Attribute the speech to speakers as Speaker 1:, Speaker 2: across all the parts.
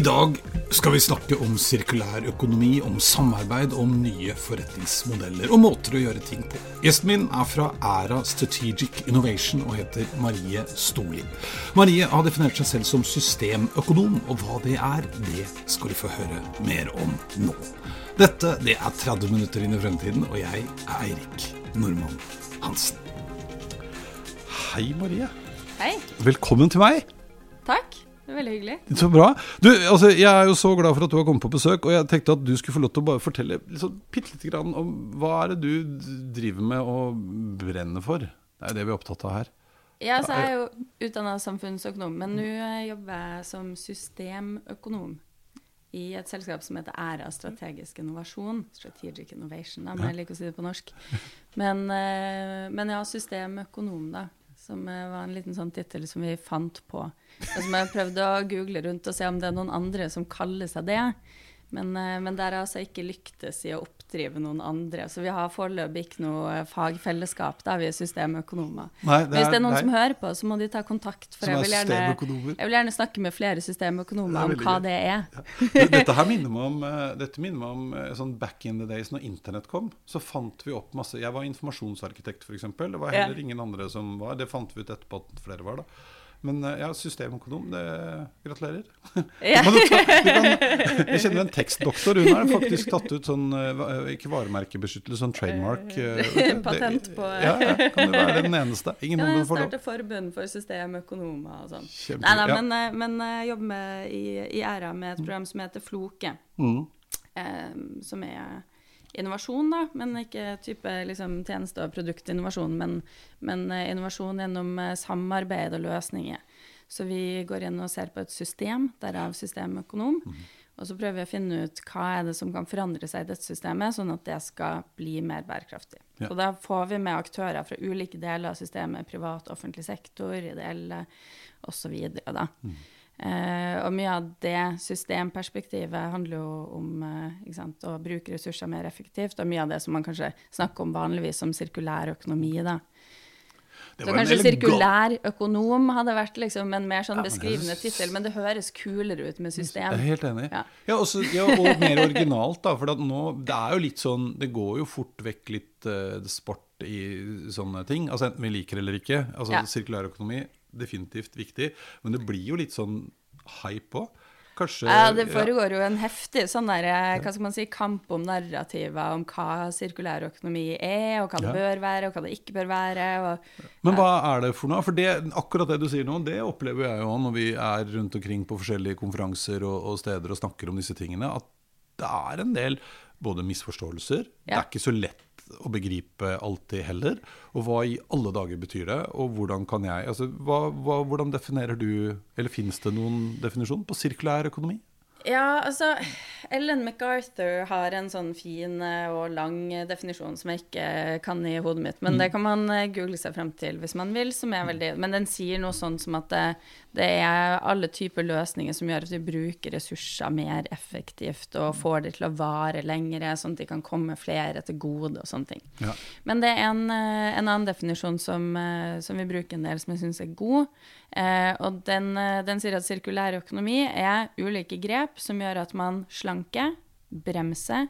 Speaker 1: I dag skal vi snakke om sirkulær økonomi, om samarbeid, om nye forretningsmodeller og måter å gjøre ting på. Gjesten min er fra Æra Strategic Innovation og heter Marie Storli. Marie har definert seg selv som systemøkonom, og hva det er, det skal du få høre mer om nå. Dette det er 30 minutter inn i fremtiden, og jeg er Eirik Normann Hansen. Hei, Marie.
Speaker 2: Hei.
Speaker 1: Velkommen til meg.
Speaker 2: Veldig hyggelig.
Speaker 1: Så bra. Du, altså, Jeg er jo så glad for at du har kommet på besøk, og jeg tenkte at du skulle få lov til å bare fortelle liksom, bitte lite grann om hva er det du driver med og brenner for. Det er det vi er opptatt av her.
Speaker 2: Ja, så er jeg jo utdanna samfunnsøkonom, men nå jobber jeg som systemøkonom i et selskap som heter Æra strategisk innovasjon. Strategic Innovation, da, men jeg liker å si det på norsk. Men, eh, men ja, systemøkonom, da. Som eh, var en liten sånn tittel som vi fant på. Og som jeg prøvde å google rundt og se om det er noen andre som kaller seg det. Men, eh, men der har altså ikke lyktes i å oppdrive noen andre. Så vi har foreløpig ikke noe fagfellesskap. Da vi er systemøkonomer.
Speaker 1: Nei, det
Speaker 2: Hvis det er noen
Speaker 1: nei.
Speaker 2: som hører på, så må de ta kontakt. For
Speaker 1: er
Speaker 2: jeg vil, gjerne, jeg vil gjerne snakke med flere systemøkonomer om hva
Speaker 1: gøy.
Speaker 2: det er.
Speaker 1: Ja. Dette her minner meg om, eh, dette minner meg om eh, sånn back in the days når internett kom. Så fant vi opp masse Jeg var informasjonsarkitekt, f.eks. Det var heller
Speaker 2: Ja.
Speaker 1: ingen andre som var. Det fant vi ut etterpå at flere var, da. Men eh, ja, systemøkonom, det gratulerer.
Speaker 2: Ja.
Speaker 1: Jeg kjenner en tekstdoktor. Hun har faktisk tatt ut sånn eh, ikke varemerkebeskyttelse, sånn trademark. eh,
Speaker 2: Patent på-
Speaker 1: Ja, ja. Kan du være den eneste? Ingen lov.
Speaker 2: starte forbund for systemøkonomer og sånn? Nei da,
Speaker 1: ja.
Speaker 2: men, eh, men jeg jobber med, i, i æra med et program som heter Floke.
Speaker 1: Mm.
Speaker 2: Eh, som er innovasjon, da, men ikke type liksom, tjeneste- og produktinnovasjon, men, men eh, innovasjon gjennom eh, samarbeid og løsninger. Så vi går inn og ser på et system, derav systemøkonom. Og så prøver vi å finne ut hva er det som kan forandre seg i dette systemet, sånn at det skal bli mer bærekraftig.
Speaker 1: Ja.
Speaker 2: Og da får vi med aktører fra ulike deler av systemet, privat, offentlig sektor, ideelle osv. da. Eh, og mye av det systemperspektivet handler jo om ikke sant, å bruke ressurser mer effektivt, og mye av det som man kanskje snakker om vanligvis som sirkulær økonomi. da. Så kanskje sirkulær økonom hadde vært liksom en mer sånn beskrivende tittel, men det høres kulere ut med system.
Speaker 1: Jeg er helt enig.
Speaker 2: Ja.
Speaker 1: Ja, også, ja, og mer originalt, da. For nå, det er jo litt sånn Det går jo fort vekk litt uh, sport i sånne ting. Altså Enten vi liker eller ikke. Altså
Speaker 2: Ja.
Speaker 1: Sirkulærøkonomi, definitivt viktig. Men det blir jo litt sånn hype òg. Kanskje
Speaker 2: Ja, det foregår jo en heftig sånn der, eh, hva skal man si, kamp om narrativer om hva sirkulær økonomi er, og hva det
Speaker 1: Ja.
Speaker 2: bør være, og hva det ikke bør være. Og,
Speaker 1: Men hva er det for noe? For det, akkurat det du sier nå, det opplever jeg jo når vi er rundt omkring på forskjellige konferanser og, og steder og snakker om disse tingene, at det er en del både misforståelser Det er ikke så lett å begripe alltid heller. Og hva i alle dager betyr det? Og hvordan kan jeg altså, hva, hva, Hvordan definerer du Eller fins det noen definisjon på sirkulær økonomi?
Speaker 2: Ja, altså Ellen MacArthur har en sånn fin eh, og lang eh, definisjon som jeg ikke kan i hodet mitt, men det kan man eh, google seg frem til hvis man vil, som er veldig Men den sier noe sånn som at det, det er alle typer løsninger som gjør at vi bruker ressurser mer effektivt og får det til å vare lengre, sånn at de kan komme flere til gode og sånne ting.
Speaker 1: Ja.
Speaker 2: Men det er en, eh, en annen definisjon som, eh, som vi bruker en del, som jeg syns er god. Eh, og den, eh, den sier at sirkulær økonomi er ulike grep som gjør at man slanker, bremser,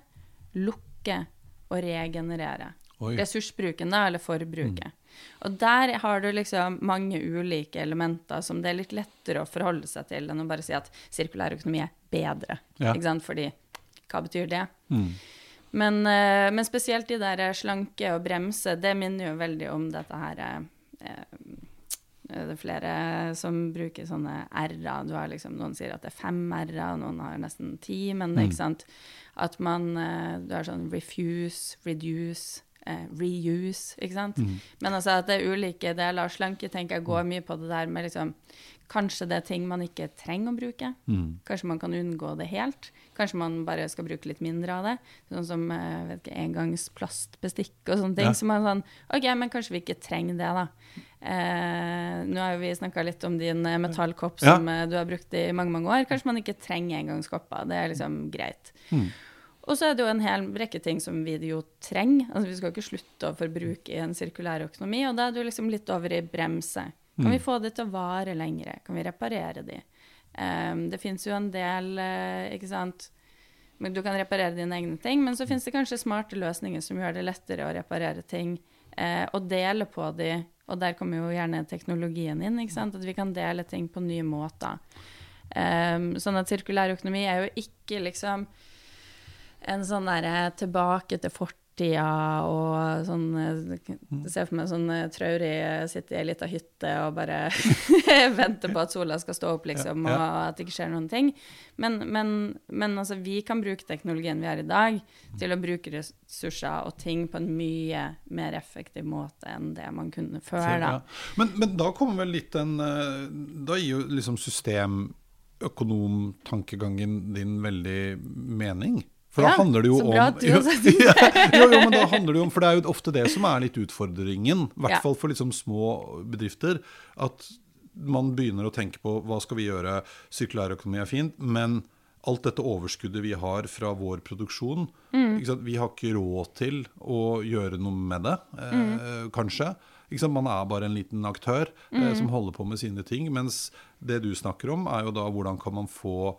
Speaker 2: lukker og regenererer.
Speaker 1: Oi.
Speaker 2: Ressursbruken, da, eller forbruket. Og der har du liksom mange ulike elementer som det er litt lettere å forholde seg til enn å bare si at sirkulær økonomi er bedre.
Speaker 1: Ja.
Speaker 2: Ikke sant? Fordi hva betyr det?
Speaker 1: Mm.
Speaker 2: Men, eh, men spesielt de der slanke og bremse, det minner jo veldig om dette her eh, eh, Det er flere som bruker sånne r-er. Du har liksom, noen sier at det er fem r-er, og noen har nesten ti. Men
Speaker 1: Mm.
Speaker 2: ikke sant? At man Du har sånn refuse, reduce, eh, reuse, ikke sant?
Speaker 1: Mm.
Speaker 2: Men altså at det er ulike deler. av Slanke tenker jeg går mye på det der med liksom Kanskje det er ting man ikke trenger å bruke.
Speaker 1: Mm.
Speaker 2: Kanskje man kan unngå det helt. Kanskje man bare skal bruke litt mindre av det. Sånn som jeg vet ikke, engangsplastbestikk og sånne ting.
Speaker 1: Ja.
Speaker 2: man er sånn OK, men kanskje vi ikke trenger det, da. Eh, nå har vi snakka litt om din eh, metallkopp som ja. du har brukt i mange mange år. Kanskje man ikke trenger engangskopper. Det er liksom greit.
Speaker 1: Mm.
Speaker 2: Og så er det jo en hel rekke ting som vi jo trenger. Altså Vi skal ikke slutte å forbruke i en sirkulær økonomi, og da er du liksom litt over i bremse. Kan vi få det til å vare lengre? Kan vi reparere de? Um, det fins jo en del, uh, ikke sant Du kan reparere dine egne ting, men så fins det kanskje smarte løsninger som gjør det lettere å reparere ting uh, og dele på de. Og der kommer jo gjerne teknologien inn, ikke sant? at vi kan dele ting på nye måter. Um, sånn at sirkulær økonomi er jo ikke liksom en sånn derre tilbake til fortida og sånn eh, mm. ser for meg sånn eh, traurig eh, sitte i ei lita hytte og bare vente på at sola skal stå opp, liksom, og at det ikke skjer noen ting. Men, men, men altså, vi kan bruke teknologien vi har i dag, til å bruke ressurser og ting på en mye mer effektiv måte enn det man kunne før. Da.
Speaker 1: Men, men da kommer vel litt den Da gir jo liksom systemøkonomtankegangen din veldig mening? For da handler det jo om jo, jo, jo, men da handler det jo om For det er jo ofte det som er litt utfordringen, i hvert fall for liksom små bedrifter. At man begynner å tenke på hva skal vi gjøre, sirkulærøkonomi er fint, men alt dette overskuddet vi har fra vår produksjon mm. Vi har ikke råd til å gjøre noe med det, eh, mm. kanskje. Man er bare en liten aktør eh, mm. som holder på med sine ting. Mens det du snakker om, er jo da hvordan kan man få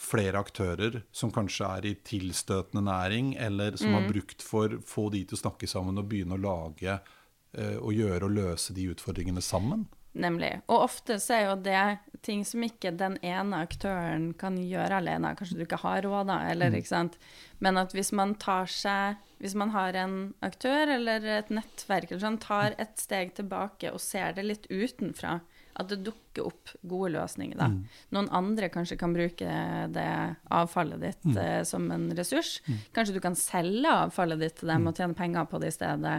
Speaker 1: flere aktører som kanskje er i tilstøtende næring, eller som mm. har brukt for å få de til å snakke sammen og begynne å lage eh, og gjøre og løse de utfordringene sammen.
Speaker 2: Nemlig. Og ofte så er jo det ting som ikke den ene aktøren kan gjøre alene. Kanskje du ikke har råd, da, eller mm. ikke sant. Men at hvis man tar seg Hvis man har en aktør eller et nettverk eller sånn, tar et steg tilbake og ser det litt utenfra, at det dukker opp gode løsninger. Da. Mm. Noen andre kanskje kan bruke det avfallet ditt mm. uh, som en ressurs. Mm. Kanskje du kan selge avfallet ditt til dem mm. og tjene penger på det i stedet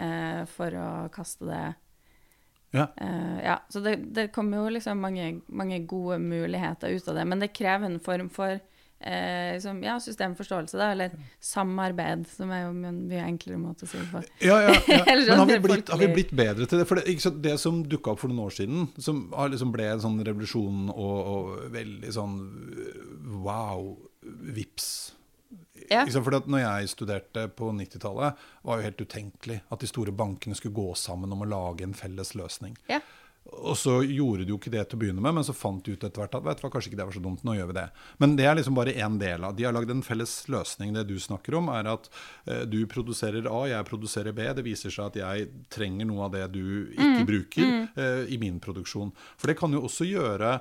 Speaker 2: uh, for å kaste det. Ja. Uh, ja. Så det, det, kommer jo liksom mange, mange, gode muligheter ut av det. Men det krever en form for eh, som, ja, systemforståelse, da, eller samarbeid, som er jo en mye enklere måte å si det på.
Speaker 1: Ja, ja, ja. Men har vi, blitt, har vi, blitt, bedre til det? For det, det som dukka opp for noen år siden, som liksom ble en sånn revolusjon og, og veldig sånn wow, vips. Ja. For når jeg studerte på 90-tallet, var jo helt utenkelig at de store bankene skulle gå sammen om å lage en felles løsning. Ja. Og så gjorde du jo ikke det til å begynne med, men så fant du ut etter hvert at vet du hva, kanskje ikke det var så dumt, nå gjør vi det. Men det er liksom bare én del av De har lagd en felles løsning. Det du snakker om, er at eh, du produserer A, jeg produserer B. Det viser seg at jeg trenger noe av det du ikke mm. bruker mm. Eh, i min produksjon. For det kan jo også gjøre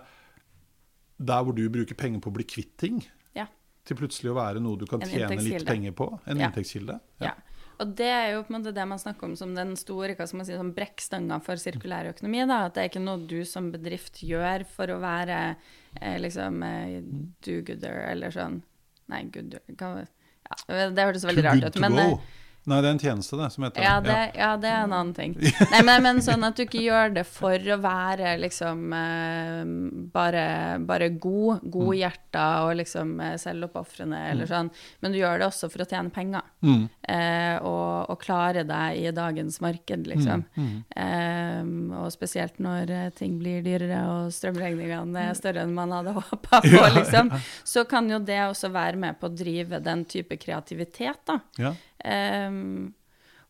Speaker 1: der hvor du bruker penger på å bli kvitt ting, ja. til plutselig å være noe du kan tjene litt penger på. En ja. inntektskilde.
Speaker 2: Ja. ja. Og det er jo på en måte det man snakker om som den store hva skal man si, sånn brekkstanga for sirkulær økonomi. Da. At det er ikke noe du som bedrift gjør for å være eh, liksom eh, do-gooder eller sånn Nei, good ja, Det hørtes veldig rart ut. Men, eh,
Speaker 1: Nei, det er en tjeneste, det, som heter
Speaker 2: ja, det. Ja, det er en annen ting. Nei, men, men, sånn at du ikke gjør det for å være liksom eh, bare, bare god, godhjerta mm. og liksom eh, selvoppofrende eller mm. sånn, men du gjør det også for å tjene penger. Mm. Eh, og, og, klare deg i dagens marked, liksom. Mm. mm. Eh, og spesielt når eh, ting blir dyrere og strømregningene er større enn man hadde håpa på, liksom, så kan jo det også være med på å drive den type kreativitet, da. Ja. Um,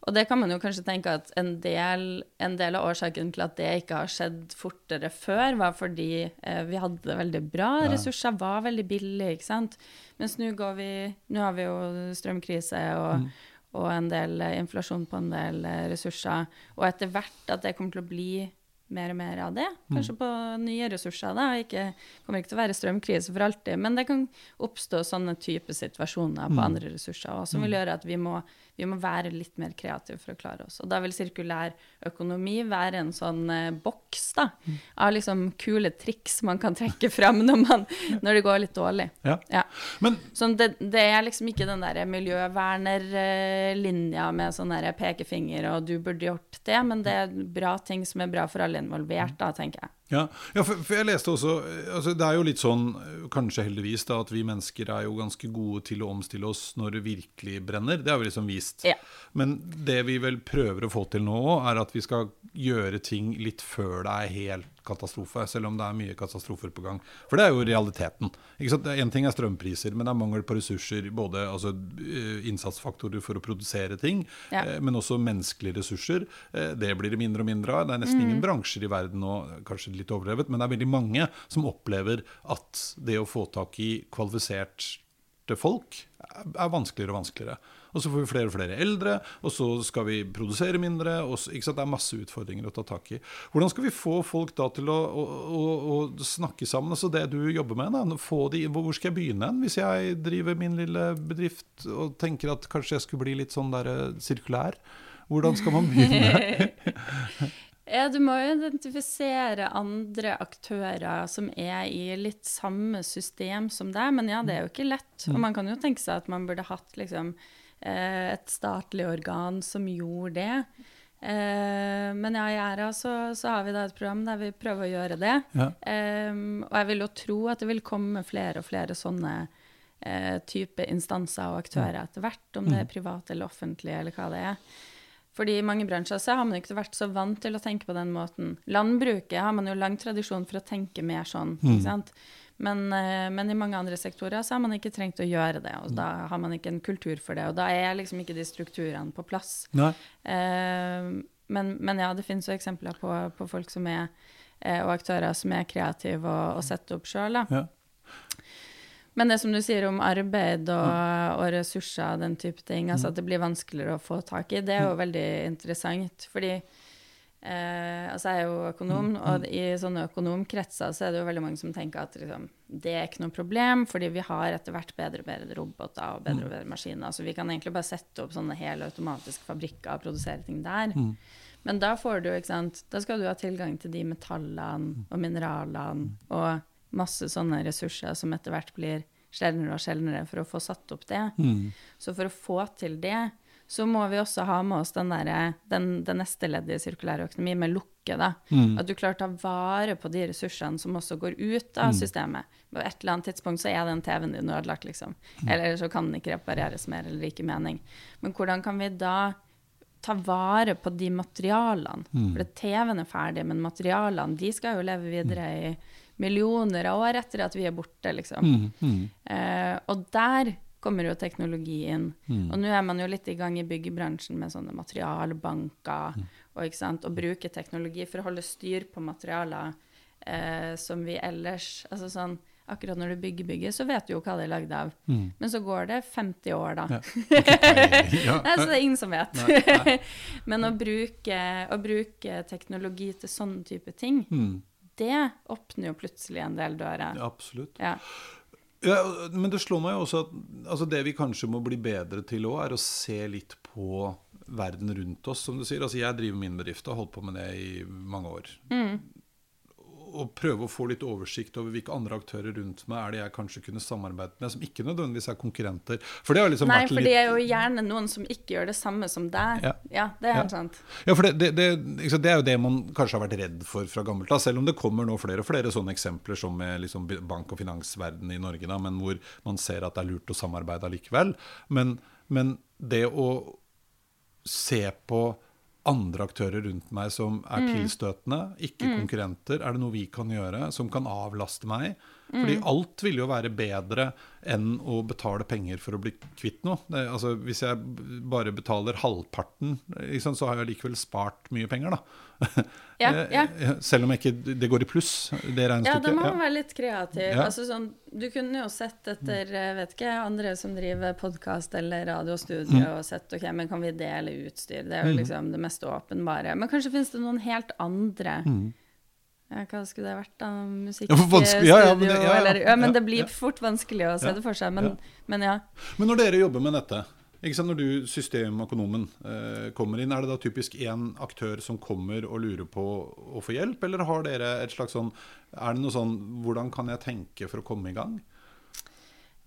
Speaker 2: og det kan man jo kanskje tenke at en del, en del, av årsaken til at det ikke har skjedd fortere før, var fordi eh, vi hadde det veldig bra. Ja. Ressurser var veldig billige, ikke sant. Mens nå går vi Nå har vi jo strømkrise og, mm. og en del inflasjon på en del eh, ressurser. Og etter hvert at det kommer til å bli mer og mer av det. Mm. Kanskje på nye ressurser. Det ikke, kommer ikke til å være strømkrise for alltid, men det kan oppstå sånne type situasjoner på mm. andre ressurser også, som vil mm. gjøre at vi må vi må være litt mer kreative for å klare oss. Og da vil sirkulær økonomi være en sånn eh, boks da, av liksom kule triks man kan trekke fram når, man, når det går litt dårlig. Ja. Ja. Men, sånn, det, det, er liksom ikke den der miljøvernerlinja med sånn pekefinger og 'du burde gjort det', men det er bra ting som er bra for alle involvert, da, tenker jeg.
Speaker 1: Ja, ja for, for, jeg leste også altså Det er jo litt sånn, kanskje heldigvis, da, at vi mennesker er jo ganske gode til å omstille oss når det virkelig brenner. Det har vi liksom vist. Ja. Men det vi vel prøver å få til nå, er at vi skal gjøre ting litt før det er helt katastrofe, selv om det er mye katastrofer på gang. For det er jo realiteten. Én ting er strømpriser, men det er mangel på ressurser. Både altså, eh, innsatsfaktorer for å produsere ting, ja. Eh, men også menneskelige ressurser. Eh, det blir det mindre og mindre av. Det er nesten mm. ingen bransjer i verden nå, kanskje litt overdrevet, men det er veldig mange som opplever at det å få tak i kvalifiserte folk er vanskeligere og vanskeligere. Og så får vi flere og flere eldre, og så skal vi produsere mindre. Og så, Det er masse utfordringer å ta tak i. Hvordan skal vi få folk da til å, å, å, å snakke sammen? Altså Det du jobber med, da, få de, hvor skal jeg begynne hen hvis jeg driver min lille bedrift og tenker at kanskje jeg skulle bli litt sånn der eh, sirkulær? Hvordan skal man begynne?
Speaker 2: Ja, Du må jo identifisere andre aktører som er i litt samme system som deg, men ja, det er jo ikke lett. Og man kan jo tenke seg at man burde hatt liksom et statlig organ som gjorde det. Eh, men ja, i Æra så, så, har vi da et program der vi prøver å gjøre det. Ja. Um, og jeg vil jo tro at det vil komme flere og flere sånne type instanser og aktører etter hvert, om det er mm. privat eller offentlig eller hva det er. Fordi i mange bransjer så har man ikke vært så vant til å tenke på den måten. Landbruket har man jo lang tradisjon for å tenke mer sånn. ikke mm. Men, eh, men, i mange andre sektorer så har man ikke trengt å gjøre det. Og da har man ikke en kultur for det. Og da er liksom ikke de strukturene på plass. Eh, men, men, ja, det finnes jo eksempler på, på folk som er, eh, og aktører som er kreative og, og setter opp sjøl. Ja. Men det som du sier om arbeid og, og ressurser, den type ting, altså at det blir vanskeligere å få tak i, det er jo veldig interessant. fordi Eh, altså jeg er jo økonom, mm, og mm. i sånne økonomkretser så er det jo veldig mange som tenker at liksom, det er ikke noe problem, fordi vi har etter hvert bedre og bedre roboter og bedre og mm. bedre maskiner. Så vi kan egentlig bare sette opp sånne helautomatiske fabrikker og produsere ting der. Mm. Men da får du, ikke sant, da skal du ha tilgang til de metallene og mineralene og masse sånne ressurser som etter hvert blir sjeldnere og sjeldnere for å få satt opp det. Mm. Så for å få til det, så må vi også ha med oss den, der, den, den neste leddet i sirkulær økonomi med lukke. da. Mm. At du klarer å ta vare på de ressursene som også går ut av mm. systemet. På et eller annet tidspunkt så er den TV-en din ødelagt, liksom. Mm. Eller så kan den ikke repareres mer, eller ikke mening. Men hvordan kan vi da ta vare på de materialene? Mm. For TV-en er ferdig, men materialene de skal jo leve videre i millioner av år etter at vi er borte, liksom. Mm, mm. Eh, og der kommer jo teknologi inn. Mm. Og nå er man jo litt i gang i byggebransjen med sånne materialbanker mm. og, og bruke teknologi for å holde styr på materialer eh, som vi ellers Altså sånn Akkurat når du bygger bygget, så vet du jo hva det er lagd av. Mm. Men så går det 50 år, da. Ja. ja. Nei, så det er ingen som vet. Nei, nei. Men å bruke, å bruke, teknologi til sånne type ting, mm. det åpner jo plutselig en del dører.
Speaker 1: Ja, absolutt. Ja. Ja, men det slår meg jo også at altså det vi kanskje må bli bedre til òg, er å se litt på verden rundt oss, som du sier. Altså jeg driver min bedrift og har holdt på med det i mange år. Mm og prøve å få litt oversikt over hvilke andre aktører rundt meg er det jeg kanskje kunne samarbeidet med, som ikke nødvendigvis er konkurrenter.
Speaker 2: For det har liksom Nei, for litt... det er jo gjerne noen som ikke gjør det samme som deg. Ja, ja det er ja. sant.
Speaker 1: Ja, for det, det, det, det, er jo det man kanskje har vært redd for fra gammelt av, selv om det kommer nå flere og flere sånne eksempler som med liksom bank- og finansverden i Norge, da, men hvor man ser at det er lurt å samarbeide allikevel. Men, men det å se på andre aktører rundt meg som er mm. tilstøtende, ikke mm. konkurrenter? Er det noe vi kan gjøre som kan avlaste meg? Fordi mm. alt ville jo være bedre enn å betale penger for å bli kvitt noe. Det, altså, hvis jeg bare betaler halvparten, liksom, så har jeg likevel spart mye penger, da. Ja, ja. Selv om ikke det går i pluss, det regnestykket.
Speaker 2: Ja, da må man være litt kreativ. Ja. Altså, sånn, du kunne jo sett etter vet ikke, andre som driver podkast eller radiostudio, mm. og sett ok, men kan vi dele utstyr? Det er jo mm. liksom det mest åpenbare. Men kanskje finnes det noen helt andre mm ja, hva skulle det vært, da? Musikkstudio? Ja, ja, men det, ja, eller, ja, men det blir fort vanskelig å se det for seg. Men, men, ja.
Speaker 1: Men når dere jobber med dette, når du, systemøkonomen, eh, kommer inn, er det da typisk én aktør som kommer og lurer på å få hjelp, eller har dere et slags sånn Er det noe sånn Hvordan kan jeg tenke for å komme i gang?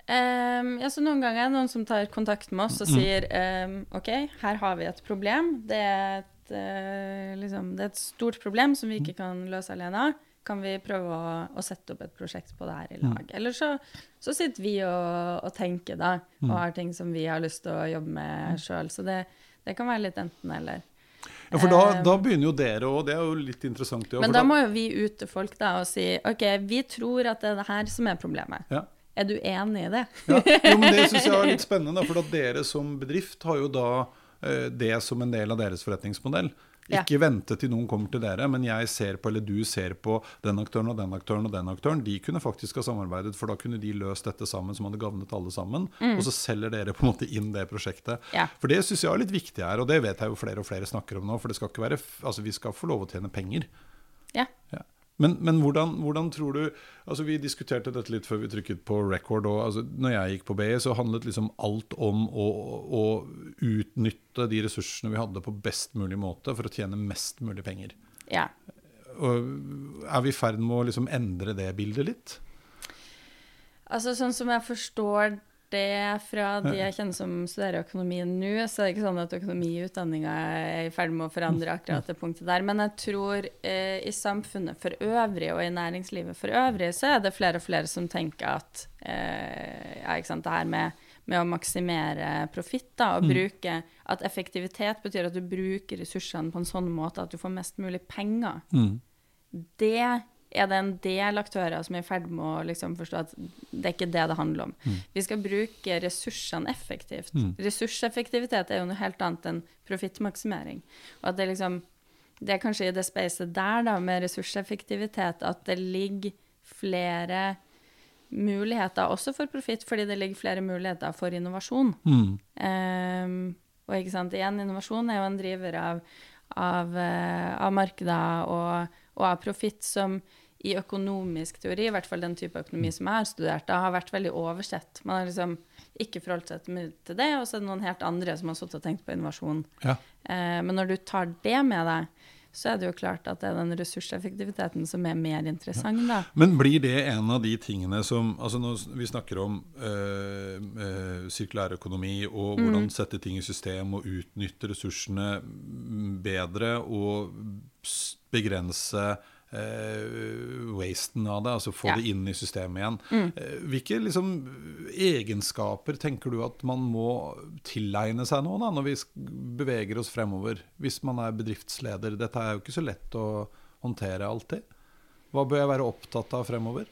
Speaker 2: Um, ja, så Noen ganger er det noen som tar kontakt med oss og mm. sier um, OK, her har vi et problem. Det er et uh, liksom, det er et stort problem som vi ikke mm. kan løse alene. Kan vi prøve å, å sette opp et prosjekt på det her i mm. lag? Mm. Eller så, så, sitter vi og, og tenker, da, og har ting som vi har lyst til å jobbe med sjøl. Så det, det kan være litt enten-eller.
Speaker 1: Ja, for da, da, eh, begynner jo dere òg, det er jo litt interessant.
Speaker 2: Ja, men da, da, må jo vi ut til folk da og si OK, vi tror at det er det her som er problemet. Ja. Er du enig i det?
Speaker 1: ja, jo, men Det syns jeg er litt spennende, for at dere som bedrift har jo da Eh, det som en del av deres forretningsmodell.
Speaker 2: Ja.
Speaker 1: Ikke vente til noen kommer til dere, men jeg ser på, eller du ser på den aktøren og den aktøren og den aktøren. De kunne faktisk ha samarbeidet, for da kunne de løst dette sammen som hadde gavnet alle sammen. Og så selger dere på en måte inn det prosjektet.
Speaker 2: Mm. Ja.
Speaker 1: For det syns jeg er litt viktig her, og det vet jeg jo flere og flere snakker om nå. For det skal ikke være, altså vi skal få lov å tjene penger.
Speaker 2: Ja.
Speaker 1: Ja. Men, men hvordan, hvordan tror du altså Vi diskuterte dette litt før vi trykket på record. Og, altså, når jeg gikk på BI, så handlet liksom alt om å, å utnytte de ressursene vi hadde på best mulig måte for å tjene mest mulig penger.
Speaker 2: ja.
Speaker 1: Og er vi i ferd med å liksom endre det bildet litt?
Speaker 2: Altså sånn som jeg forstår det fra de jeg kjenner som studerer økonomi nå, så er det ikke sånn at økonomi i utdanninga er i ferd med å forandre akkurat det punktet der. Men jeg tror eh, i samfunnet for øvrig og i næringslivet for øvrig, så er det flere og flere som tenker at eh, ja, ikke sant, det her med, med å maksimere profitt da, mm. bruke At effektivitet betyr at du bruker ressursene på en sånn måte at du får mest mulig penger det er det en del aktører som er i ferd med å liksom forstå at det er ikke det det handler om. Vi skal bruke ressursene effektivt. Ressurseffektivitet er jo noe helt annet enn profittmaksimering. Og at det liksom Det er kanskje i det spacet der, da, med ressurseffektivitet, at det ligger flere muligheter også for profitt, fordi det ligger flere muligheter for innovasjon. Ehm, og ikke sant, igjen, innovasjon er jo en driver av, av, eh, av markeder og, og av profitt som i økonomisk teori, i hvert fall den type økonomi som jeg har studert, da, har vært veldig oversett. Man har liksom ikke forholdt seg til det, og så er det noen helt andre som har sittet og tenkt på innovasjon.
Speaker 1: Ja.
Speaker 2: Eh, men når du tar det med deg, så er det jo klart at det er den ressurseffektiviteten som er mer interessant, da.
Speaker 1: Men blir det en av de tingene som altså Når vi snakker om øh, øh, sirkulær økonomi og hvordan sette ting i system og utnytte ressursene mm, bedre og begrense øh, wasten av det, altså få
Speaker 2: Ja.
Speaker 1: det inn i systemet igjen. Eh, Hvilke liksom, egenskaper tenker du at man må tilegne seg nå, da, når vi beveger oss fremover? Hvis man er bedriftsleder. Dette er jo ikke så lett å håndtere alltid. Hva bør jeg være opptatt av fremover?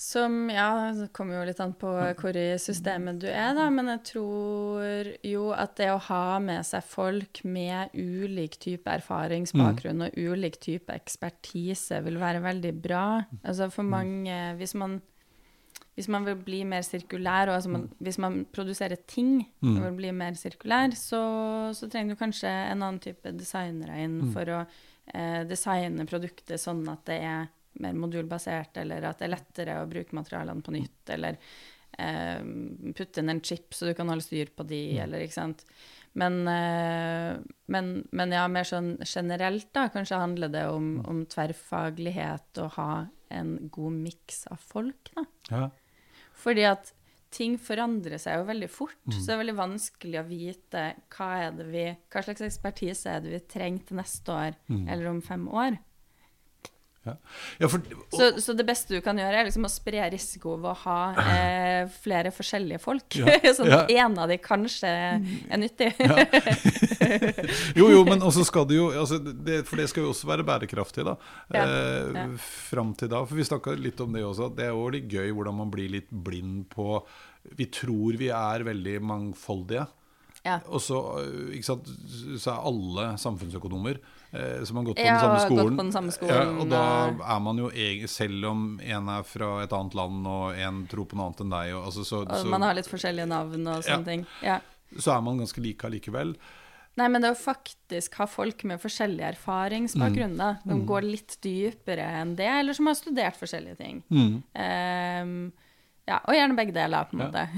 Speaker 2: Som, ja, det kommer jo litt an på hvor i systemet du er, da, men jeg tror jo at det å ha med seg folk med ulik type erfaringsbakgrunn og ulik type ekspertise vil være veldig bra. Altså for mange, hvis man, hvis man vil bli mer sirkulær, og altså man, hvis man produserer ting og vil bli mer sirkulær, så, så trenger du kanskje en annen type designere inn for å eh, designe produktet sånn at det er mer modulbasert, eller at det er lettere å bruke materialene på nytt, eller eh, putte inn en chip så du kan holde styr på de, eller ikke sant. Men, eh, men, men ja, mer sånn generelt, da, kanskje handler det om, om tverrfaglighet og ha en god miks av folk, da.
Speaker 1: Ja.
Speaker 2: Fordi at ting forandrer seg jo veldig fort, så det er veldig vanskelig å vite hva, er det vi, hva slags ekspertise er det vi trenger til neste år, eller om fem år.
Speaker 1: Ja. Ja, for,
Speaker 2: Så, så det beste du kan gjøre, er liksom å spre risiko ved å ha eh, flere forskjellige folk.
Speaker 1: Ja,
Speaker 2: sånn at en av de kanskje er nyttig.
Speaker 1: jo, jo, men også skal det jo altså det, For det skal jo også være bærekraftig, da. Eh. Fram til da. For vi snakka litt om det også. at Det er jo litt gøy hvordan man blir litt blind på Vi tror vi er veldig mangfoldige.
Speaker 2: Ja.
Speaker 1: Og så, øh, sant, så er alle samfunnsøkonomer eh, som har gått på
Speaker 2: Ja,
Speaker 1: den samme
Speaker 2: og gått
Speaker 1: skolen.
Speaker 2: på den samme
Speaker 1: Ja, og da er man jo egen, selv om en er fra et annet land og en tror på noe annet enn deg, og, altså, så,
Speaker 2: Og
Speaker 1: så,
Speaker 2: man har litt forskjellige navn og sånne
Speaker 1: Ja.
Speaker 2: ting. Ja.
Speaker 1: så er man ganske like allikevel.
Speaker 2: Nei, men det å faktisk ha folk med forskjellig erfaringsbakgrunn, da, som går litt dypere enn det, eller som har studert forskjellige ting.
Speaker 1: Mm.
Speaker 2: Ehm, ja, og gjerne begge deler, på en måte.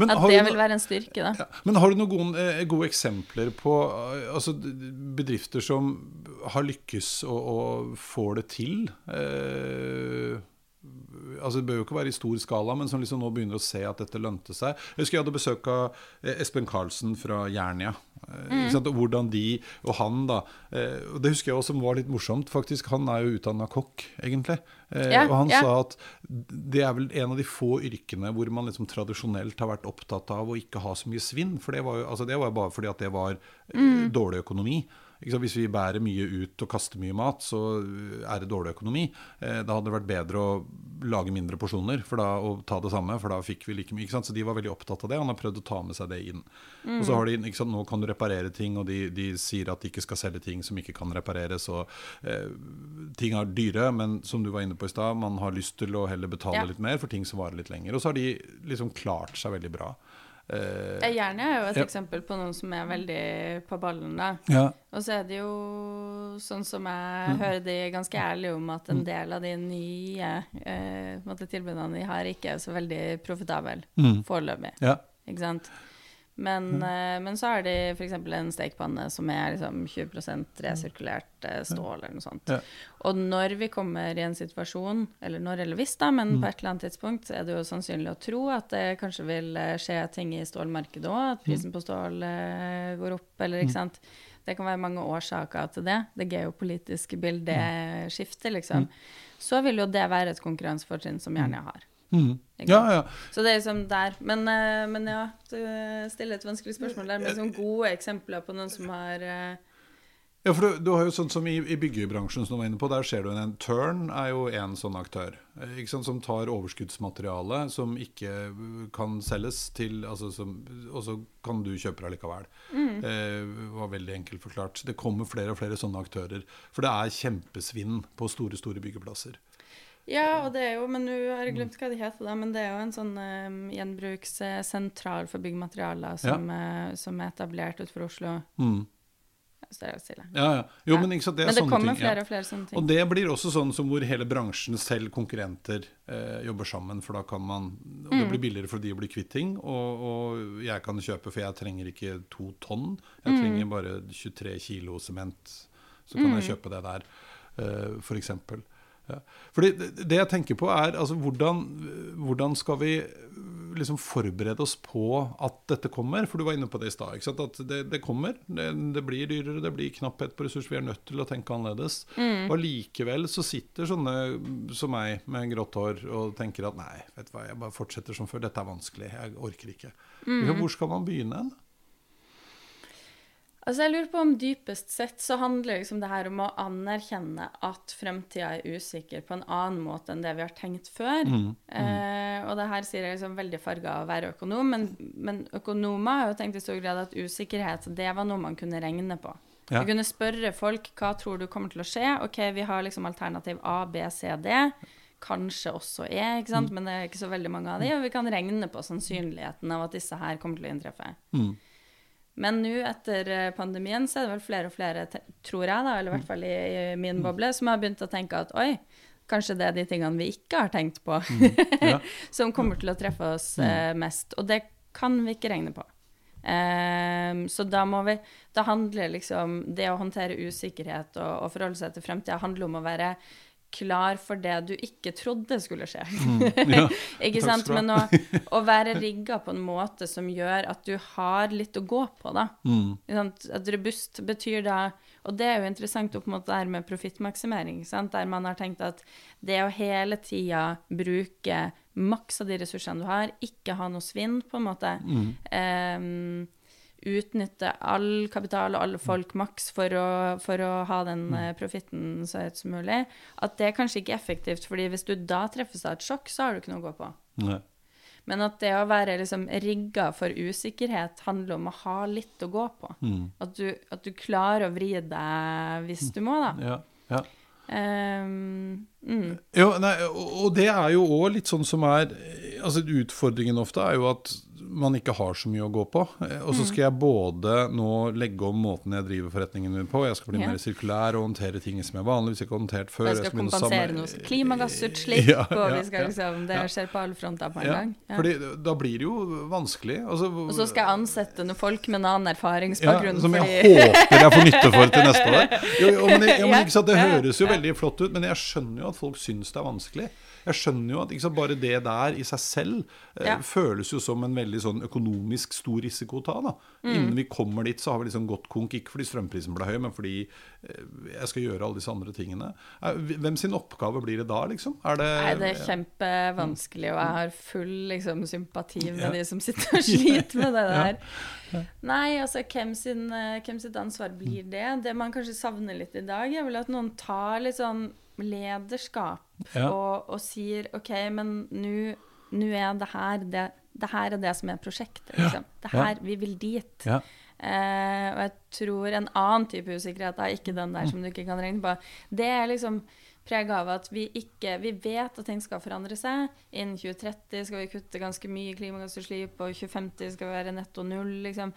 Speaker 1: Men
Speaker 2: At det vil være en styrke, da.
Speaker 1: Ja, men har du noen gode, eh, gode eksempler på eh, altså, bedrifter som har lykkes og, og får det til? Eh, altså Det bør jo ikke være i stor skala, men som liksom nå begynner å se at dette lønte seg. Jeg husker jeg hadde besøk av eh, Espen Karlsen fra Jernia. Mm. og Hvordan de og han, da eh, og Det husker jeg også som var litt morsomt. faktisk, Han er jo utdanna kokk, egentlig. Eh,
Speaker 2: Ja,
Speaker 1: og han
Speaker 2: ja.
Speaker 1: sa at det er vel en av de få yrkene hvor man liksom tradisjonelt har vært opptatt av å ikke ha så mye svinn. For det var jo altså det var bare fordi at det var eh,
Speaker 2: Mm.
Speaker 1: dårlig økonomi. Hvis vi bærer mye ut og kaster mye mat, så er det dårlig økonomi. Eh, da hadde det vært bedre å lage mindre porsjoner for da, og ta det samme, for da fikk vi like mye. ikke sant? Så de var veldig opptatt av det, og han har prøvd å ta med seg det inn.
Speaker 2: Mm.
Speaker 1: Og så har de, ikke sant, Nå kan du reparere ting, og de, de sier at de ikke skal selge ting som ikke kan repareres. og eh, Ting er dyre, men som du var inne på i stad, man har lyst til å heller betale
Speaker 2: Ja.
Speaker 1: litt mer for ting som varer litt lenger. Og så har de liksom klart seg veldig bra. Eh,
Speaker 2: Jernia er jo et
Speaker 1: Ja.
Speaker 2: eksempel på noen som er veldig på ballen, da.
Speaker 1: ja.
Speaker 2: Og så er det jo sånn som
Speaker 1: Mm.
Speaker 2: jeg hører de ganske ærlige om, at en del av de nye måte tilbudene de har, ikke er så veldig profitable
Speaker 1: Mm.
Speaker 2: foreløpig.
Speaker 1: ja.
Speaker 2: Ikke sant? Men, eh, men så har de f.eks. en stekepanne som er liksom 20 resirkulert eh, stål eller noe sånt.
Speaker 1: Ja.
Speaker 2: Og når vi kommer i en situasjon, eller når eller hvis, da, men
Speaker 1: Mm.
Speaker 2: på et eller annet tidspunkt, så er det jo sannsynlig å tro at det kanskje vil eh, skje ting i stålmarkedet òg, at prisen på stål går opp, eller ikke sant. Det kan være mange årsaker til det. Det geopolitiske bildet skifter, liksom. Så vil jo det være et konkurransefortrinn som Jernia har.
Speaker 1: Mm. Ja, ja.
Speaker 2: Så det er liksom der. Men, eh, men ja, du stiller et vanskelig spørsmål der med liksom gode eksempler på noen som har eh,
Speaker 1: Ja, for du, du har jo sånn som i, i byggebransjen som du var inne på, der ser du en Turn er jo en sånn aktør. eh, sant, som tar overskuddsmateriale som ikke eh, kan selges til altså som, Og så kan du kjøpe det likevel. Eh, var veldig enkelt forklart. Det kommer flere og flere sånne aktører. For det er kjempesvinn på store, store byggeplasser.
Speaker 2: Ja, og det er jo Men nå har jeg glemt hva det heter, da. Men det er jo en sånn um, gjenbrukssentral for byggmaterialer som, eh, som er etablert utenfor Oslo.
Speaker 1: Mm.
Speaker 2: Ja.
Speaker 1: Ja, ja. Jo,
Speaker 2: Ja.
Speaker 1: men, sant, det
Speaker 2: Men det kommer
Speaker 1: ting. ja.
Speaker 2: flere og flere sånne ting.
Speaker 1: Og det blir også sånn som hvor hele bransjen selv, konkurrenter, eh, jobber sammen. For da kan man Og
Speaker 2: Mm.
Speaker 1: det blir billigere for de å bli kvitt ting. Og, og jeg kan kjøpe, for jeg trenger ikke to tonn. Jeg
Speaker 2: Mm.
Speaker 1: trenger bare 23 kilo sement. Så kan
Speaker 2: Mm.
Speaker 1: jeg kjøpe det der, eh, eksempel. Ja. Fordi det, jeg tenker på, er altså hvordan, hvordan skal vi liksom forberede oss på at dette kommer? For du var inne på det i stad. At det, det kommer. Det, det blir dyrere, det blir knapphet på ressurser. Vi er nødt til å tenke annerledes.
Speaker 2: Mm.
Speaker 1: Og likevel så sitter sånne som meg med grått hår og tenker at nei, vet du hva, jeg bare fortsetter som før. Dette er vanskelig. Jeg orker ikke.
Speaker 2: Mm.
Speaker 1: Hvor skal man begynne hen?
Speaker 2: Altså jeg lurer på om dypest sett så handler liksom det her om å anerkjenne at fremtida er usikker på en annen måte enn det vi har tenkt før.
Speaker 1: Mm,
Speaker 2: Eh, og det her sier jeg liksom veldig farga av å være økonom, men, men økonomer har jo tenkt i stor grad at usikkerhet det var noe man kunne regne på.
Speaker 1: Ja.
Speaker 2: Kunne spørre folk hva tror du kommer til å skje. Ok, vi har liksom alternativ A, B, C, D. Kanskje også E, ikke sant? men det er ikke så veldig mange av de, og vi kan regne på sannsynligheten av at disse her kommer til å inntreffe.
Speaker 1: Mm.
Speaker 2: Men nå etter eh, pandemien så er det vel flere og flere, tror jeg, da, eller i hvert fall i, i min boble, som har begynt å tenke at oi, kanskje det er de tingene vi ikke har tenkt på,
Speaker 1: Ja.
Speaker 2: som kommer til å treffe oss eh, mest. Og det kan vi ikke regne på. Um, så da må vi Da handler liksom det å håndtere usikkerhet og, og forholde seg til fremtida handler om å være klar for det du ikke trodde skulle skje.
Speaker 1: Ja.
Speaker 2: Ikke
Speaker 1: Takk
Speaker 2: sant? Men å, å være rigga på en måte som gjør at du har litt å gå på, da.
Speaker 1: Mm.
Speaker 2: At robust betyr da Og det er jo interessant opp mot det her med profittmaksimering, der man har tenkt at det å hele tida bruke maks av de ressursene du har, ikke ha noe svinn, på en måte em, Utnytte all kapital og alle folk maks for å, for å ha den eh, profitten så høyt som mulig. At det kanskje ikke er effektivt, fordi hvis du da treffes av et sjokk, så har du ikke noe å gå på.
Speaker 1: Nei.
Speaker 2: Men at det å være liksom rigga for usikkerhet handler om å ha litt å gå på.
Speaker 1: Mm.
Speaker 2: At, du, at du klarer å vri deg hvis du må, da.
Speaker 1: Ja. ja.
Speaker 2: Ehm, mm.
Speaker 1: Jo, nei, og det er jo òg litt sånn som er altså Utfordringen ofte er jo at man ikke har så mye å gå på. Eh, Og
Speaker 2: Mm.
Speaker 1: så skal jeg både nå legge om måten jeg driver forretningen min på, jeg skal bli
Speaker 2: Ja.
Speaker 1: mer sirkulær og håndtere ting som jeg vanligvis ikke har håndtert før.
Speaker 2: Jeg skal
Speaker 1: jeg skal
Speaker 2: kompensere noe klimagassutslipp,
Speaker 1: Ja,
Speaker 2: og vi skal liksom Det
Speaker 1: Ja.
Speaker 2: skjer på alle fronter på en
Speaker 1: Ja,
Speaker 2: gang. Ja.
Speaker 1: fordi da blir det jo vanskelig. Altså,
Speaker 2: Og så skal jeg ansette noen folk med en annen
Speaker 1: ja,
Speaker 2: erfaringsbakgrunn.
Speaker 1: som jeg
Speaker 2: fordi
Speaker 1: håper jeg får nytte for til neste år. Jo, jo, men, ja, men Det høres jo
Speaker 2: ja.
Speaker 1: veldig flott ut, men jeg skjønner jo at folk syns det er vanskelig. Jeg skjønner jo at sant, Bare det der i seg selv eh,
Speaker 2: Ja.
Speaker 1: føles jo som en veldig sånn økonomisk stor risiko å ta. da.
Speaker 2: Mm.
Speaker 1: Innen vi kommer dit, så har vi liksom gått konk, ikke fordi strømprisen ble høy, men fordi eh, jeg skal gjøre alle disse andre tingene. Hvem sin oppgave blir det da, liksom? Er det,
Speaker 2: Nei, det er kjempevanskelig, og jeg har full liksom, sympati med
Speaker 1: Ja.
Speaker 2: de som sitter og sliter med det
Speaker 1: Ja.
Speaker 2: der. Nei, altså, hvem, sin, eh, hvem sitt ansvar blir det? Det man kanskje savner litt i dag, er vel at noen tar litt sånn lederskap
Speaker 1: Ja.
Speaker 2: og, og sier OK, men nå er det her det, det her er det som er prosjektet. Liksom. Det her, Vi vil dit.
Speaker 1: Ja.
Speaker 2: Eh, og jeg tror en annen type usikkerhet, da, ikke den der som du ikke kan regne på, det er liksom preget av at vi ikke Vi vet at ting skal forandre seg. Innen 2030 skal vi kutte ganske mye klimagassutslipp, og 2050 skal vi være netto null, liksom.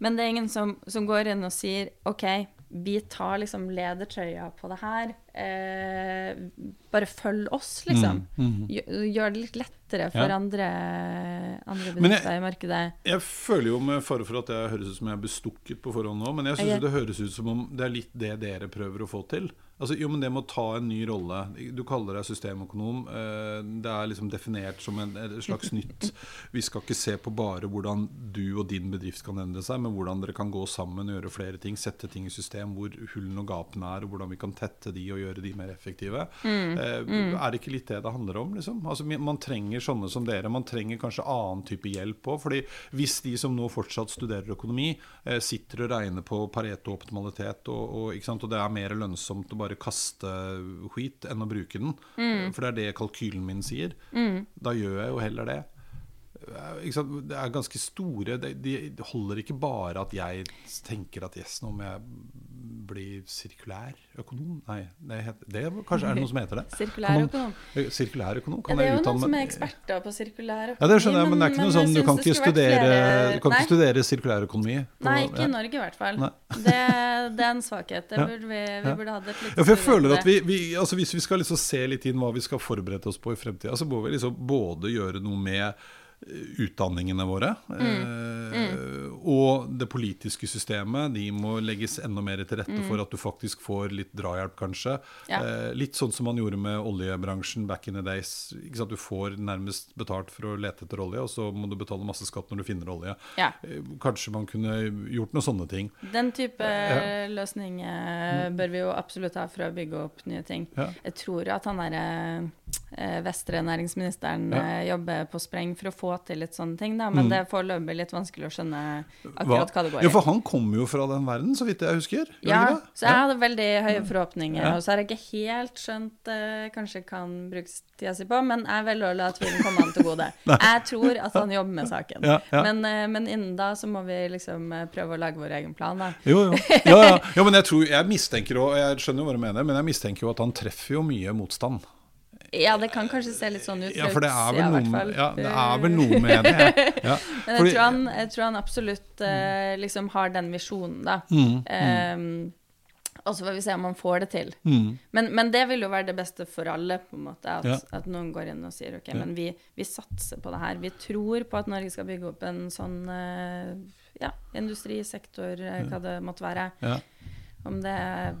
Speaker 2: Men det er ingen som, som går inn og sier OK, vi tar liksom ledertrøya på det her. Eh, bare følg oss, liksom. Gjør, gjør det litt lettere for
Speaker 1: Mm, Ja.
Speaker 2: andre, andre bedrifter i markedet.
Speaker 1: Jeg føler jo med fare for at jeg høres ut som jeg er bestukket på forhånd nå, men jeg syns det høres ut som om det er litt det dere prøver å få til. Altså, jo, men Det med å ta en ny rolle Du kaller deg systemøkonom. eh, Det er liksom definert som en, et slags nytt Vi skal ikke se på bare hvordan du og din bedrift kan endre seg, men hvordan dere kan gå sammen gjøre flere ting. Sette ting i system, hvor hullene og gapene er, og hvordan vi kan tette de og gjøre de mer effektive. Mm. Er det ikke litt det det handler om? Liksom? Altså, man trenger sånne som dere. Man trenger kanskje annen type hjelp òg. fordi hvis de som nå fortsatt studerer økonomi, eh, sitter og regner på Pareto-optimalitet, og, og, og det er mer lønnsomt å bare kaste skit enn å bruke den, Mm. for det er det kalkylen min sier, da gjør jeg jo heller det. Eh? Det er ganske store De, de holder ikke bare at jeg tenker at yes, nå må jeg bli sirkulær økonom. Nei, det, heter, det kanskje er det noe som heter det?
Speaker 2: Sirkulær
Speaker 1: Kan man-
Speaker 2: økonom.
Speaker 1: Eh, Sirkulær økonom?
Speaker 2: Ja, det er jo noen som er eksperter på sirkulær økonomi.
Speaker 1: Ja, det skjønner jeg, men det er ikke noe sånn Du kan ikke
Speaker 2: det
Speaker 1: studere,
Speaker 2: flere-
Speaker 1: du kan ikke studere sirkulærøkonomi. på-
Speaker 2: Nei, ikke i Norge i hvert fall. Det, det er en svakhet. Det burde vi, vi burde hatt et lite
Speaker 1: Ja, for jeg føler at
Speaker 2: det.
Speaker 1: vi, vi altså Hvis vi skal liksom se litt inn hva vi skal forberede oss på i fremtida, så må vi liksom både gjøre noe med utdanningene våre.
Speaker 2: Mm.
Speaker 1: Mm. og det politiske systemet. De må legges enda mer til rette for at du faktisk får litt drahjelp, kanskje.
Speaker 2: Mm. Ja.
Speaker 1: Eh, litt sånn som man gjorde med oljebransjen back in the days. Ikke sant? Du får nærmest betalt for å lete etter olje, og så må du betale masse skatt når du finner olje.
Speaker 2: Ja.
Speaker 1: Eh, Kanskje man kunne gjort noen sånne ting.
Speaker 2: Den type
Speaker 1: Ja.
Speaker 2: løsning eh, bør vi jo absolutt ha for å bygge opp nye ting. Jeg tror at han derre eh, vestre næringsministeren eh, jobber på spreng for å få til litt sånne ting, da. Men
Speaker 1: Mm.
Speaker 2: det er foreløpig litt vanskelig å skjønne akkurat hva det går
Speaker 1: Ja,
Speaker 2: i.
Speaker 1: for han kommer jo fra den verden, så vidt jeg husker.
Speaker 2: Ja, så jeg hadde veldig høye forhåpninger.
Speaker 1: Ja.
Speaker 2: Og så har jeg ikke helt skjønt uh, Kanskje kan brukes tida si på, men jeg velger å la tvilen komme han til gode. Jeg tror at han jobber med saken.
Speaker 1: Ja, ja.
Speaker 2: Men, uh, men innen da så må vi liksom eh, prøve å lage vår egen plan, da.
Speaker 1: Jo, jo. Ja, ja. ja, men jeg tror Jeg mistenker jo, jeg skjønner jo hva du mener, men jeg mistenker jo at han treffer jo mye motstand.
Speaker 2: Ja, det kan kanskje se litt sånn ut
Speaker 1: Ja, for det er vel noe med, ja, det er vel noe med det. Ja.
Speaker 2: Men
Speaker 1: Fordi-
Speaker 2: jeg tror, han, jeg tror han absolutt uh, liksom har den visjonen, da.
Speaker 1: Mm,
Speaker 2: Ehm, og så får vi se om han får det til.
Speaker 1: Mm.
Speaker 2: Men, men det vil jo være det beste for alle, på en måte. At,
Speaker 1: Ja.
Speaker 2: at noen går inn og sier OK, men vi, vi satser på det her. Vi tror på at Norge skal bygge opp en sånn uh, ja, industrisektor, eh, hva det måtte være.
Speaker 1: Ja.
Speaker 2: Om det er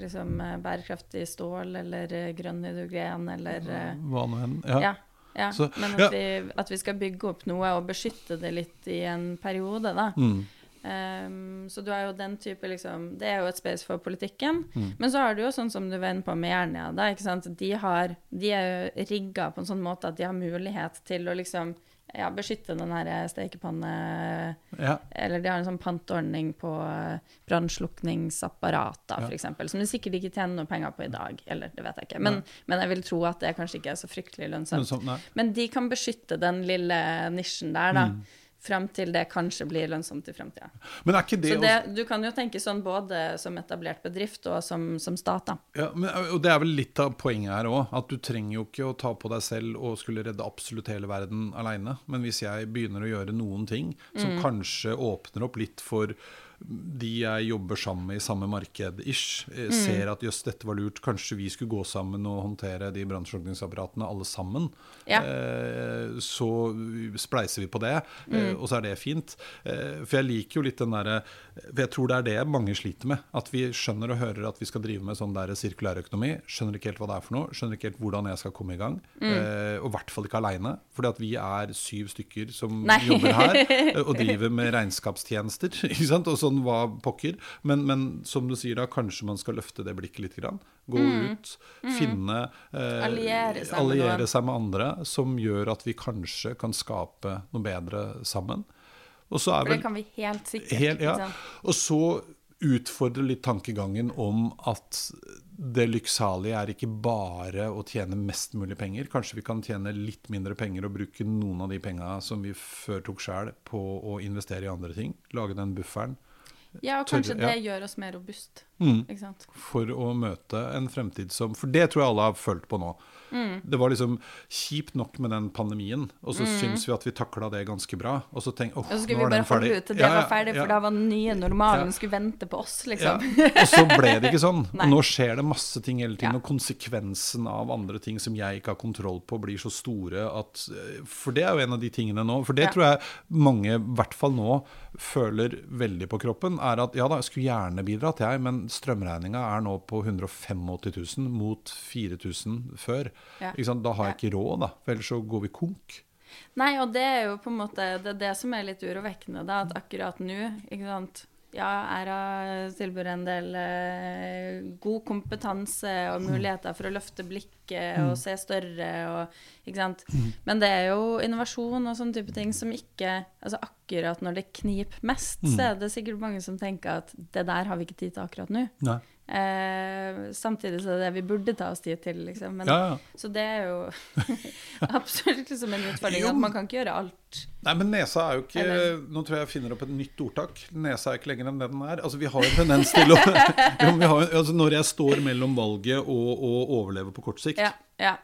Speaker 2: liksom eh, bærekraftig stål eller eh, grønn hydrogen eller eh,
Speaker 1: Hva nå enn. Ja.
Speaker 2: ja. ja.
Speaker 1: Så-
Speaker 2: Men at,
Speaker 1: ja.
Speaker 2: vi, at vi skal bygge opp noe og beskytte det litt i en periode, da.
Speaker 1: Mm.
Speaker 2: Um, så du har jo den type liksom Det er jo et space for politikken.
Speaker 1: Mm.
Speaker 2: Men så har du jo sånn som du inne på med Jernia, da, ikke sant. De, har, de er jo rigga på en sånn måte at de har mulighet til å liksom ja, beskytte den her stekepanne...
Speaker 1: Ja.
Speaker 2: Eller de har en sånn pantordning på eh, brannslukningsapparater,
Speaker 1: Ja.
Speaker 2: eksempel, Som de sikkert ikke tjener noe penger på i dag. Eller det vet jeg ikke. Men, men jeg vil tro at det kanskje ikke er så fryktelig lønnsomt.
Speaker 1: lønnsomt.
Speaker 2: Men de kan beskytte den lille nisjen der, da.
Speaker 1: Mm.
Speaker 2: Fram til det kanskje blir lønnsomt i framtida.
Speaker 1: Men ikke det,
Speaker 2: Så
Speaker 1: også-
Speaker 2: du kan jo tenke sånn både som etablert bedrift og som, som stat, da.
Speaker 1: Ja, men, og Det er vel litt av poenget her òg. At du trenger jo ikke å ta på deg selv og skulle redde absolutt hele verden aleine. Men hvis jeg begynner å gjøre noen ting som
Speaker 2: Mm.
Speaker 1: kanskje åpner opp litt for de jeg jobber sammen med i samme marked, ish,
Speaker 2: Mm.
Speaker 1: eh, ser at jøss, dette var lurt, kanskje vi skulle gå sammen og håndtere de brannslukningsapparatene alle sammen.
Speaker 2: Ja.
Speaker 1: Eh, så spleiser vi på det, eh,
Speaker 2: Mm.
Speaker 1: og så er det fint. Eh, for jeg liker jo litt den derre For jeg tror det er det mange sliter med. At vi skjønner og hører at vi skal drive med sånn der sirkulærøkonomi. Skjønner ikke helt hva det er for noe. Skjønner ikke helt hvordan jeg skal komme i gang.
Speaker 2: Mm.
Speaker 1: Eh, og i hvert fall ikke aleine. Fordi at vi er syv stykker som
Speaker 2: Nei.
Speaker 1: jobber her og driver med regnskapstjenester. Ikke sant? Og sånn hva pokker. Men, men som du sier da, kanskje man skal løfte det blikket litt. Grann. Gå ut, finne eh,
Speaker 2: Mm. Alliere seg
Speaker 1: alliere
Speaker 2: med
Speaker 1: seg med andre som gjør at vi kanskje kan skape noe bedre sammen. Og så er
Speaker 2: For
Speaker 1: vel
Speaker 2: det kan vi helt sikkert.
Speaker 1: Helt, ja. Og så utfordre litt tankegangen om at det lykksalige er ikke bare å tjene mest mulig penger. Kanskje vi kan tjene litt mindre penger og bruke noen av de penga som vi før tok sjøl, på å investere i andre ting. Lage den bufferen.
Speaker 2: Ja, og kanskje
Speaker 1: Tørre- ja.
Speaker 2: det gjør oss mer robust.
Speaker 1: Mm.
Speaker 2: Ikke sant?
Speaker 1: For å møte en fremtid som For det tror jeg alle har følt på nå.
Speaker 2: Mm.
Speaker 1: Det var liksom kjipt nok med den pandemien, og så syns vi at vi takla det ganske bra. Og så tenk, åh,
Speaker 2: Og
Speaker 1: nå
Speaker 2: vi
Speaker 1: den ferdig.
Speaker 2: ut det
Speaker 1: Ja, ja,
Speaker 2: var ferdig,
Speaker 1: ja.
Speaker 2: for da var den nye normalen
Speaker 1: Ja.
Speaker 2: skulle vente på oss,
Speaker 1: Ja.
Speaker 2: liksom.
Speaker 1: Og så ble det ikke sånn. Og nå skjer det masse ting hele tiden,
Speaker 2: Ja.
Speaker 1: og konsekvensen av andre ting som jeg ikke har kontroll på, blir så store at For det er jo en av de tingene nå. For det
Speaker 2: Ja.
Speaker 1: tror jeg mange, i hvert fall nå, føler veldig på kroppen. Er at ja da, jeg skulle gjerne bidratt, jeg, men strømregninga er nå på 185 000 mot 4000 før.
Speaker 2: Ja.
Speaker 1: Da har jeg ikke råd, da. For ellers så går vi konk.
Speaker 2: Nei, og det er jo på en måte det, er det som er litt urovekkende, da, at akkurat nå, ikke sant Ja, Æra tilbyr en del eh, god kompetanse og muligheter for å løfte blikket og se større og Ikke sant. Men det er jo innovasjon og sånne type ting som ikke Altså akkurat når det kniper mest, så er det sikkert mange som tenker at det der har vi ikke tid til akkurat nå.
Speaker 1: Nei.
Speaker 2: Eh, samtidig så er det det vi burde ta oss tid til, liksom. Men,
Speaker 1: Ja, ja.
Speaker 2: Så det er jo absolutt liksom en utfordring
Speaker 1: Jo.
Speaker 2: at man kan ikke gjøre alt.
Speaker 1: Nei, men nesa er jo ikke
Speaker 2: Eller-
Speaker 1: Nå tror jeg jeg finner opp et nytt ordtak. Nesa er ikke lenger enn det den er. Altså, vi har en tendens til å jo, vi har, altså, Når jeg står mellom valget og å overleve på kort sikt,
Speaker 2: Ja, ja.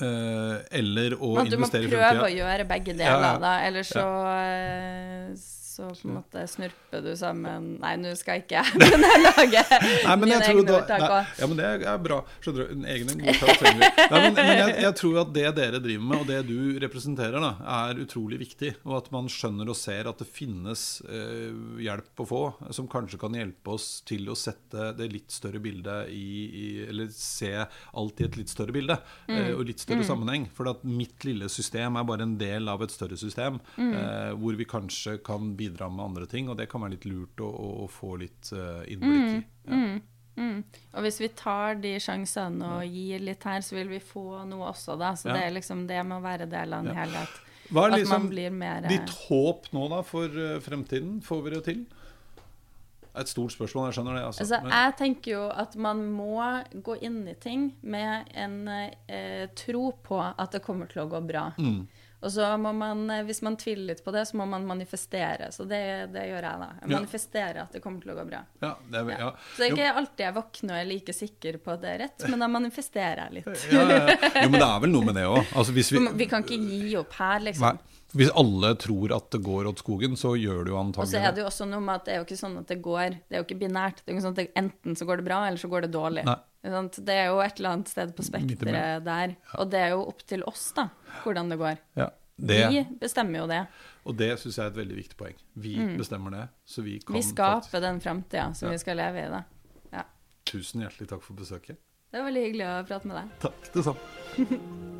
Speaker 1: eh, eller å
Speaker 2: Men du må prøve å gjøre begge deler, da. Eller så eh, så på en måte snurper du sammen Nei, nå skal ikke jeg men jeg lage
Speaker 1: Nei, men
Speaker 2: mine
Speaker 1: jeg tror
Speaker 2: egne ordtak òg.
Speaker 1: ja, men det er bra. Skjønner du. Egne ordtak trenger vi. Men, men jeg, jeg tror at det dere driver med, og det du representerer, da, er utrolig viktig. Og at man skjønner og ser at det finnes eh, hjelp å få som kanskje kan hjelpe oss til å sette det litt større bildet i, i Eller se alt i et litt større bilde, eh, og litt større sammenheng. For at mitt lille system er bare en del av et større system, eh, hvor vi kanskje kan bidra med andre ting. Og det kan være litt lurt å, å, å få litt eh, innblikk i. Ja.
Speaker 2: Mm. Og hvis vi tar de sjansene og gir litt her, så vil vi få noe også, da. Så
Speaker 1: Ja.
Speaker 2: det er liksom det med å være del av en helhet.
Speaker 1: Hva er
Speaker 2: At
Speaker 1: liksom
Speaker 2: man blir mer eh,
Speaker 1: ditt håp nå da for eh, fremtiden? Får vi det til? Et stort spørsmål, jeg skjønner det. Altså.
Speaker 2: Altså, jeg tenker jo at man må gå inn i ting med en eh, tro på at det kommer til å gå bra.
Speaker 1: Mm.
Speaker 2: Og så må man, eh, hvis man tviler litt på det, så må man manifestere. Så det, det gjør jeg, da. Jeg
Speaker 1: Ja.
Speaker 2: manifesterer at det kommer til å gå bra.
Speaker 1: ja, det er, ja.
Speaker 2: Så det er ikke alltid jeg våkner og er like sikker på at det er rett, men da manifesterer jeg litt.
Speaker 1: Ja, ja, ja. Jo, men det er vel noe med det òg. Altså, vi,
Speaker 2: Vi kan ikke gi opp her, liksom.
Speaker 1: nei, hvis alle tror at det går åt skogen, så gjør det jo antagelig.
Speaker 2: Og så er det jo også noe med at det er jo ikke sånn at det går Det er jo ikke binært. Det er jo ikke sånn at det, enten så går det bra, eller så går det dårlig.
Speaker 1: Nei.
Speaker 2: Det er jo et eller annet sted på spekteret der. Og det er jo opp til oss, da, hvordan det går.
Speaker 1: Ja, det,
Speaker 2: Vi bestemmer jo det.
Speaker 1: og det syns jeg er et veldig viktig poeng. Vi bestemmer det. Så vi kan
Speaker 2: Mm. Vi skaper
Speaker 1: faktisk-
Speaker 2: den framtida som
Speaker 1: Ja.
Speaker 2: vi skal leve i, da. Ja.
Speaker 1: Tusen hjertelig takk for besøket.
Speaker 2: Det var veldig hyggelig å prate med deg.
Speaker 1: Takk, det samme.